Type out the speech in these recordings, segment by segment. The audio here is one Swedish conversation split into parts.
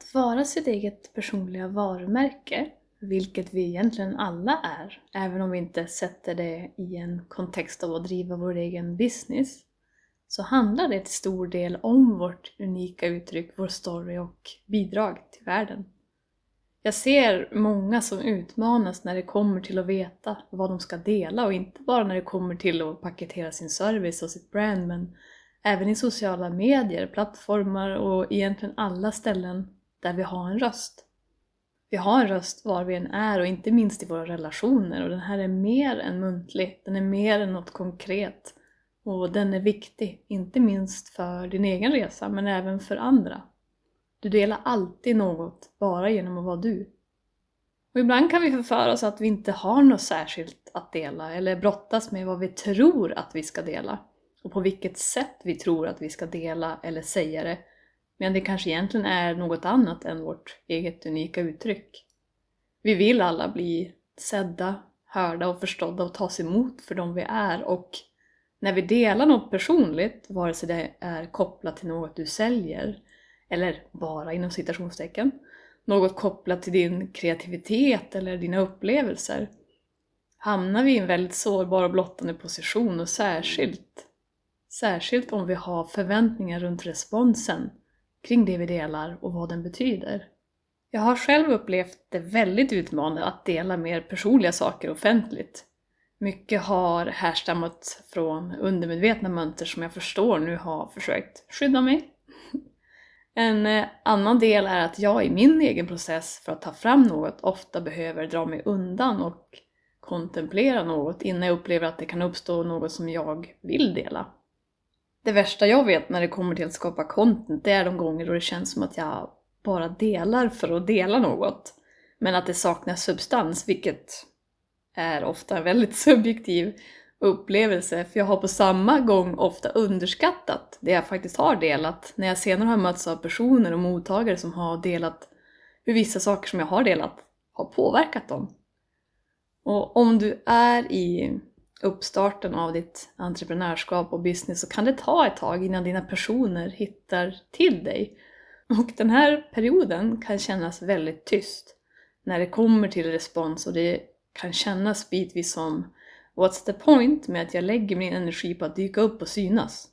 Att vara sitt eget personliga varumärke, vilket vi egentligen alla är, även om vi inte sätter det i en kontext av att driva vår egen business, så handlar det till stor del om vårt unika uttryck, vår story och bidrag till världen. Jag ser många som utmanas när det kommer till att veta vad de ska dela och inte bara när det kommer till att paketera sin service och sitt brand men även i sociala medier, plattformar och egentligen alla ställen där vi har en röst. Vi har en röst var vi än är och inte minst i våra relationer och den här är mer än muntlig, den är mer än något konkret. Och den är viktig, inte minst för din egen resa men även för andra. Du delar alltid något bara genom att vara du. Och ibland kan vi förföra oss att vi inte har något särskilt att dela eller brottas med vad vi tror att vi ska dela och på vilket sätt vi tror att vi ska dela eller säga det men det kanske egentligen är något annat än vårt eget unika uttryck. Vi vill alla bli sedda, hörda och förstådda och tas emot för de vi är och när vi delar något personligt, vare sig det är kopplat till något du säljer eller bara inom citationstecken, något kopplat till din kreativitet eller dina upplevelser, hamnar vi i en väldigt sårbar och blottande position och särskilt, särskilt om vi har förväntningar runt responsen kring det vi delar och vad den betyder. Jag har själv upplevt det väldigt utmanande att dela mer personliga saker offentligt. Mycket har härstammat från undermedvetna mönster som jag förstår nu har försökt skydda mig. En eh, annan del är att jag i min egen process för att ta fram något ofta behöver dra mig undan och kontemplera något innan jag upplever att det kan uppstå något som jag vill dela. Det värsta jag vet när det kommer till att skapa content, det är de gånger då det känns som att jag bara delar för att dela något. Men att det saknas substans, vilket är ofta en väldigt subjektiv upplevelse. För jag har på samma gång ofta underskattat det jag faktiskt har delat. När jag senare har mötts av personer och mottagare som har delat hur vissa saker som jag har delat har påverkat dem. Och om du är i uppstarten av ditt entreprenörskap och business så kan det ta ett tag innan dina personer hittar till dig. Och den här perioden kan kännas väldigt tyst när det kommer till respons och det kan kännas bitvis som What's the point med att jag lägger min energi på att dyka upp och synas?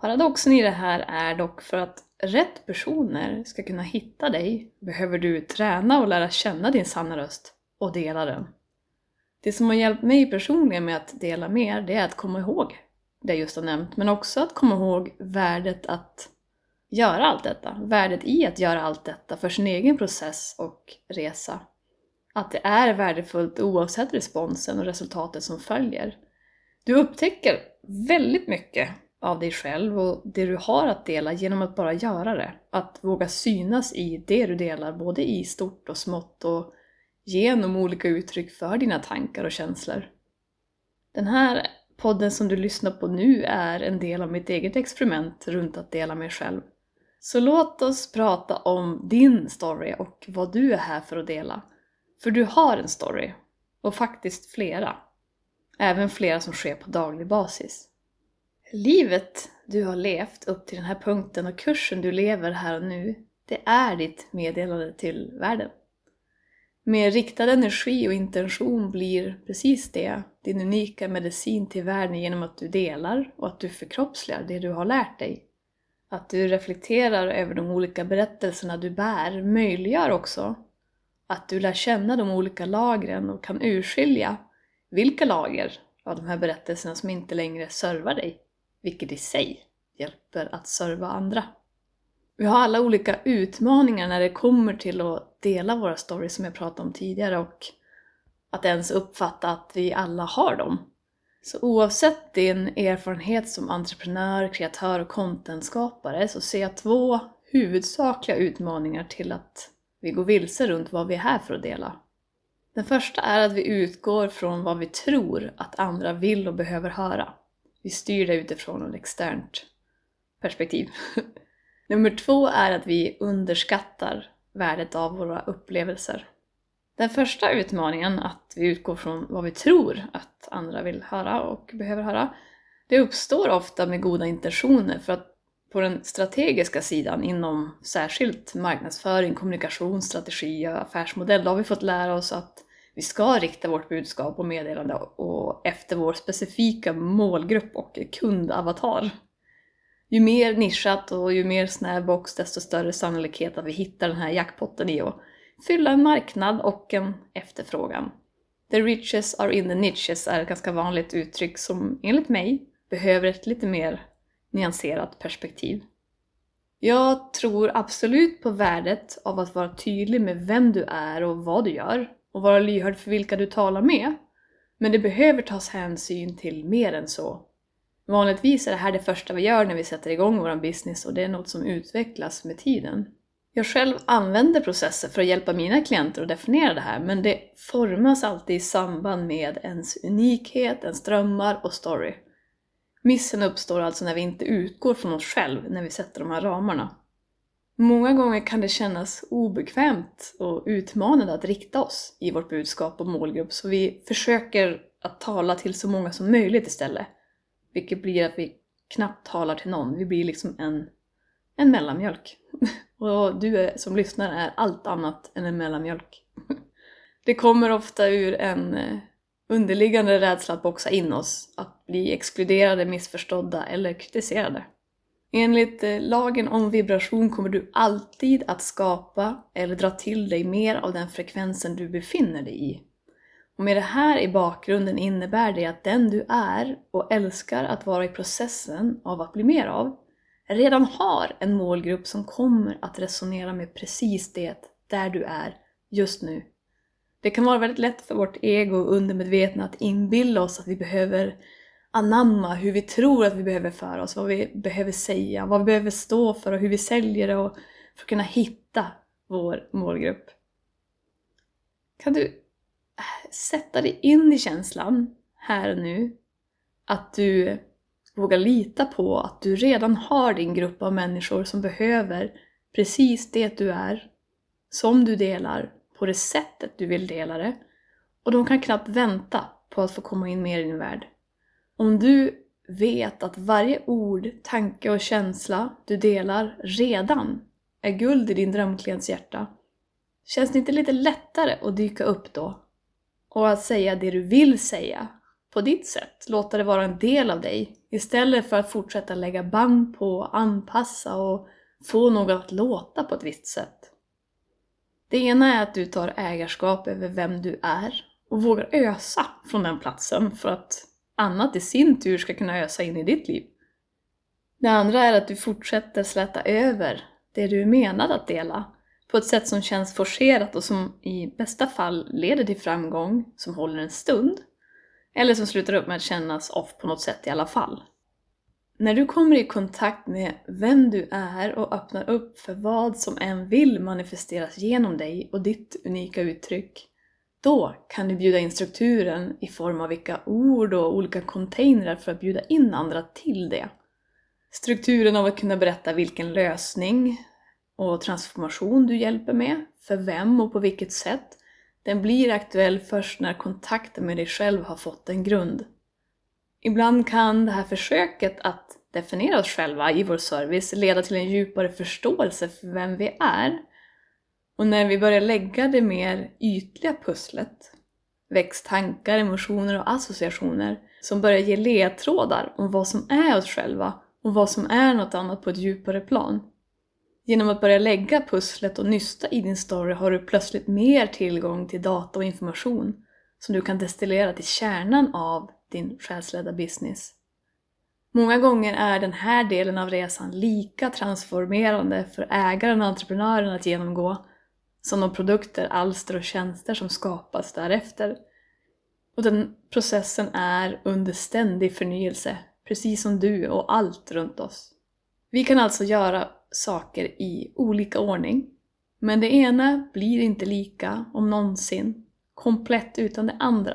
Paradoxen i det här är dock för att rätt personer ska kunna hitta dig behöver du träna och lära känna din sanna röst och dela den. Det som har hjälpt mig personligen med att dela mer, det är att komma ihåg det jag just har nämnt, men också att komma ihåg värdet att göra allt detta. Värdet i att göra allt detta för sin egen process och resa. Att det är värdefullt oavsett responsen och resultatet som följer. Du upptäcker väldigt mycket av dig själv och det du har att dela genom att bara göra det. Att våga synas i det du delar, både i stort och smått och genom olika uttryck för dina tankar och känslor. Den här podden som du lyssnar på nu är en del av mitt eget experiment runt att dela mig själv. Så låt oss prata om din story och vad du är här för att dela. För du har en story, och faktiskt flera. Även flera som sker på daglig basis. Livet du har levt upp till den här punkten och kursen du lever här och nu, det är ditt meddelande till världen. Med riktad energi och intention blir precis det din unika medicin till världen genom att du delar och att du förkroppsligar det du har lärt dig. Att du reflekterar över de olika berättelserna du bär möjliggör också att du lär känna de olika lagren och kan urskilja vilka lager av de här berättelserna som inte längre servar dig, vilket i sig hjälper att serva andra. Vi har alla olika utmaningar när det kommer till att dela våra stories som jag pratade om tidigare och att ens uppfatta att vi alla har dem. Så oavsett din erfarenhet som entreprenör, kreatör och contentskapare så ser jag två huvudsakliga utmaningar till att vi går vilse runt vad vi är här för att dela. Den första är att vi utgår från vad vi tror att andra vill och behöver höra. Vi styr det utifrån ett externt perspektiv. Nummer två är att vi underskattar värdet av våra upplevelser. Den första utmaningen, att vi utgår från vad vi tror att andra vill höra och behöver höra, det uppstår ofta med goda intentioner för att på den strategiska sidan inom särskilt marknadsföring, kommunikation, strategi och affärsmodell, då har vi fått lära oss att vi ska rikta vårt budskap och meddelande och efter vår specifika målgrupp och kundavatar. Ju mer nischat och ju mer snäv box, desto större sannolikhet att vi hittar den här jackpotten i att fylla en marknad och en efterfrågan. The riches are in the niches är ett ganska vanligt uttryck som enligt mig behöver ett lite mer nyanserat perspektiv. Jag tror absolut på värdet av att vara tydlig med vem du är och vad du gör och vara lyhörd för vilka du talar med. Men det behöver tas hänsyn till mer än så. Vanligtvis är det här det första vi gör när vi sätter igång vår business och det är något som utvecklas med tiden. Jag själv använder processer för att hjälpa mina klienter att definiera det här, men det formas alltid i samband med ens unikhet, ens drömmar och story. Missen uppstår alltså när vi inte utgår från oss själva när vi sätter de här ramarna. Många gånger kan det kännas obekvämt och utmanande att rikta oss i vårt budskap och målgrupp, så vi försöker att tala till så många som möjligt istället. Vilket blir att vi knappt talar till någon, vi blir liksom en, en mellanmjölk. Och du är, som lyssnar är allt annat än en mellanmjölk. Det kommer ofta ur en eh, underliggande rädsla att boxa in oss, att bli exkluderade, missförstådda eller kritiserade. Enligt eh, lagen om vibration kommer du alltid att skapa eller dra till dig mer av den frekvensen du befinner dig i. Och med det här i bakgrunden innebär det att den du är och älskar att vara i processen av att bli mer av, redan har en målgrupp som kommer att resonera med precis det där du är just nu. Det kan vara väldigt lätt för vårt ego och undermedvetna att inbilla oss att vi behöver anamma hur vi tror att vi behöver föra oss, vad vi behöver säga, vad vi behöver stå för och hur vi säljer det och för att kunna hitta vår målgrupp. Kan du sätta dig in i känslan här och nu att du vågar lita på att du redan har din grupp av människor som behöver precis det du är, som du delar, på det sättet du vill dela det. Och de kan knappt vänta på att få komma in mer i din värld. Om du vet att varje ord, tanke och känsla du delar redan är guld i din drömklients hjärta, känns det inte lite lättare att dyka upp då? Och att säga det du vill säga på ditt sätt, låta det vara en del av dig istället för att fortsätta lägga band på, anpassa och få något att låta på ett visst sätt. Det ena är att du tar ägarskap över vem du är och vågar ösa från den platsen för att annat i sin tur ska kunna ösa in i ditt liv. Det andra är att du fortsätter släta över det du är menad att dela på ett sätt som känns forcerat och som i bästa fall leder till framgång som håller en stund eller som slutar upp med att kännas off på något sätt i alla fall. När du kommer i kontakt med vem du är och öppnar upp för vad som än vill manifesteras genom dig och ditt unika uttryck, då kan du bjuda in strukturen i form av vilka ord och olika containrar för att bjuda in andra till det. Strukturen av att kunna berätta vilken lösning och transformation du hjälper med, för vem och på vilket sätt, den blir aktuell först när kontakten med dig själv har fått en grund. Ibland kan det här försöket att definiera oss själva i vår service leda till en djupare förståelse för vem vi är. Och när vi börjar lägga det mer ytliga pusslet väcks tankar, emotioner och associationer som börjar ge ledtrådar om vad som är oss själva och vad som är något annat på ett djupare plan. Genom att börja lägga pusslet och nysta i din story har du plötsligt mer tillgång till data och information som du kan destillera till kärnan av din själsledda business. Många gånger är den här delen av resan lika transformerande för ägaren och entreprenören att genomgå som de produkter, alster och tjänster som skapas därefter. Och den processen är under ständig förnyelse, precis som du och allt runt oss. Vi kan alltså göra saker i olika ordning, men det ena blir inte lika, om någonsin, komplett utan det andra.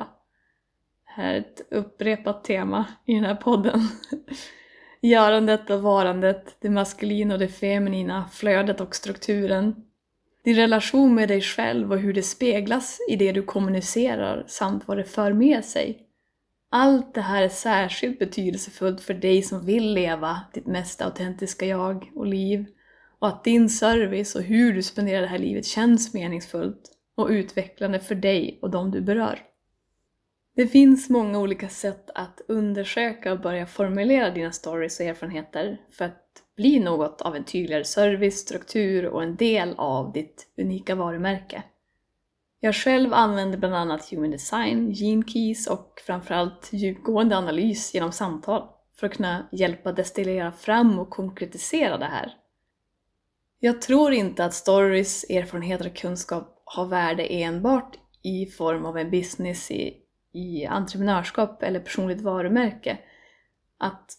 Det här är ett upprepat tema i den här podden. Görandet och varandet, det maskulina och det feminina, flödet och strukturen. Din relation med dig själv och hur det speglas i det du kommunicerar samt vad det för med sig. Allt det här är särskilt betydelsefullt för dig som vill leva ditt mest autentiska jag och liv och att din service och hur du spenderar det här livet känns meningsfullt och utvecklande för dig och de du berör. Det finns många olika sätt att undersöka och börja formulera dina stories och erfarenheter för att bli något av en tydligare service, struktur och en del av ditt unika varumärke. Jag själv använder bland annat Human Design, Gene Keys och framförallt djupgående analys genom samtal för att kunna hjälpa destillera fram och konkretisera det här. Jag tror inte att stories, erfarenheter och kunskap har värde enbart i form av en business i, i entreprenörskap eller personligt varumärke. Att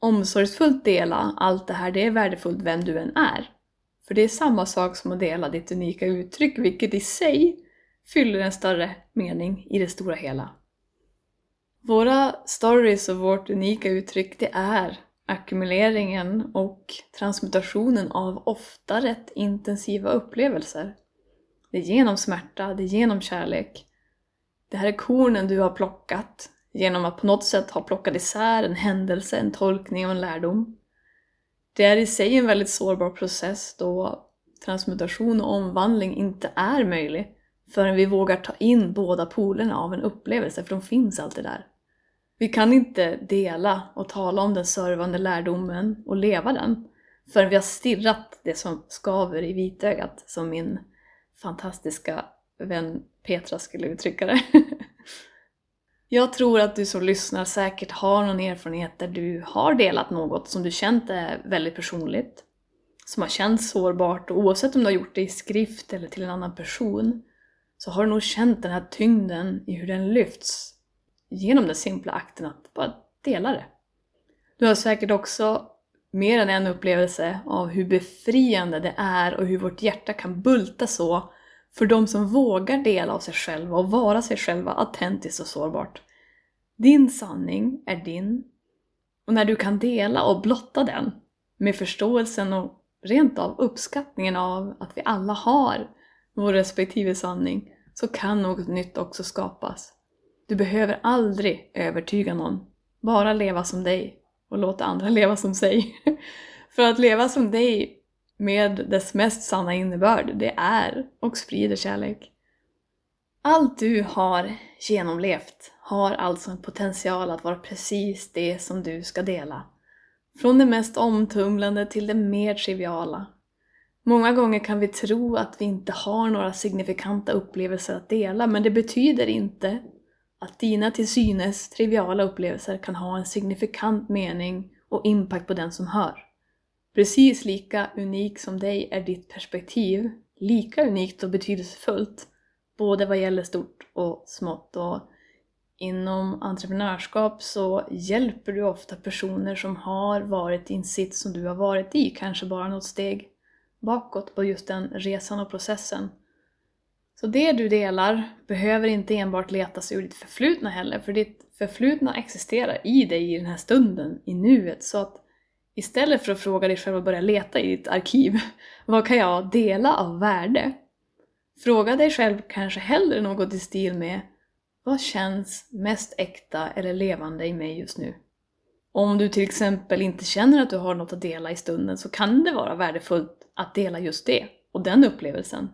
omsorgsfullt dela allt det här, det är värdefullt vem du än är. För det är samma sak som att dela ditt unika uttryck, vilket i sig fyller en större mening i det stora hela. Våra stories och vårt unika uttryck, det är ackumuleringen och transmutationen av ofta rätt intensiva upplevelser. Det är genom smärta, det är genom kärlek. Det här är kornen du har plockat genom att på något sätt ha plockat isär en händelse, en tolkning och en lärdom. Det är i sig en väldigt sårbar process då transmutation och omvandling inte är möjlig förrän vi vågar ta in båda polerna av en upplevelse, för de finns alltid där. Vi kan inte dela och tala om den servande lärdomen och leva den förrän vi har stirrat det som skaver i vitögat, som min fantastiska vän Petra skulle uttrycka det. Jag tror att du som lyssnar säkert har någon erfarenhet där du har delat något som du känt är väldigt personligt. Som har känts sårbart och oavsett om du har gjort det i skrift eller till en annan person så har du nog känt den här tyngden i hur den lyfts genom den simpla akten att bara dela det. Du har säkert också mer än en upplevelse av hur befriande det är och hur vårt hjärta kan bulta så för de som vågar dela av sig själva och vara sig själva autentiskt och sårbart. Din sanning är din och när du kan dela och blotta den med förståelsen och rent av uppskattningen av att vi alla har vår respektive sanning så kan något nytt också skapas. Du behöver aldrig övertyga någon. Bara leva som dig och låta andra leva som sig. För att leva som dig med dess mest sanna innebörd, det är och sprider kärlek. Allt du har genomlevt har alltså en potential att vara precis det som du ska dela. Från det mest omtumlande till det mer triviala. Många gånger kan vi tro att vi inte har några signifikanta upplevelser att dela, men det betyder inte att dina till synes triviala upplevelser kan ha en signifikant mening och impact på den som hör. Precis lika unik som dig är ditt perspektiv, lika unikt och betydelsefullt, både vad gäller stort och smått. Och inom entreprenörskap så hjälper du ofta personer som har varit i en sits som du har varit i, kanske bara något steg bakåt på just den resan och processen. Så det du delar behöver inte enbart letas ur ditt förflutna heller, för ditt förflutna existerar i dig i den här stunden, i nuet. Så att istället för att fråga dig själv och börja leta i ditt arkiv, vad kan jag dela av värde? Fråga dig själv kanske hellre något i stil med vad känns mest äkta eller levande i mig just nu? Om du till exempel inte känner att du har något att dela i stunden så kan det vara värdefullt att dela just det och den upplevelsen.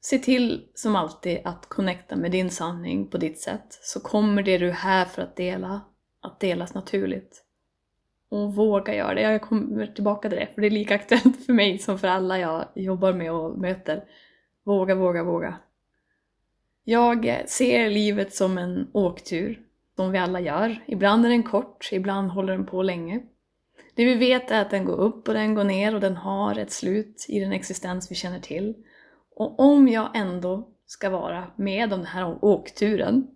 Se till som alltid att connecta med din sanning på ditt sätt så kommer det du är här för att dela att delas naturligt. och våga göra det. Jag kommer tillbaka till det, för det är lika aktuellt för mig som för alla jag jobbar med och möter. Våga, våga, våga. Jag ser livet som en åktur, som vi alla gör. Ibland är den kort, ibland håller den på länge. Det vi vet är att den går upp och den går ner och den har ett slut i den existens vi känner till. Och om jag ändå ska vara med om den här åkturen,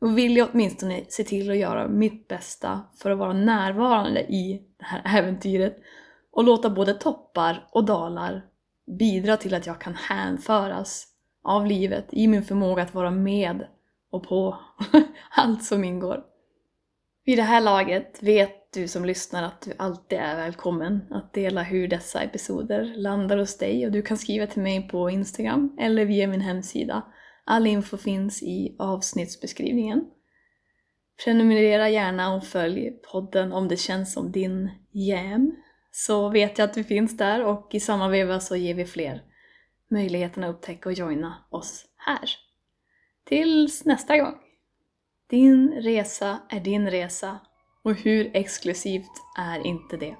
då vill jag åtminstone se till att göra mitt bästa för att vara närvarande i det här äventyret och låta både toppar och dalar bidra till att jag kan hänföras av livet i min förmåga att vara med och på allt som ingår. Vid det här laget vet du som lyssnar att du alltid är välkommen att dela hur dessa episoder landar hos dig och du kan skriva till mig på Instagram eller via min hemsida. All info finns i avsnittsbeskrivningen. Prenumerera gärna och följ podden om det känns som din jam. Så vet jag att du finns där och i samma veva så ger vi fler möjligheten att upptäcka och joina oss här. Tills nästa gång! Din resa är din resa och hur exklusivt är inte det?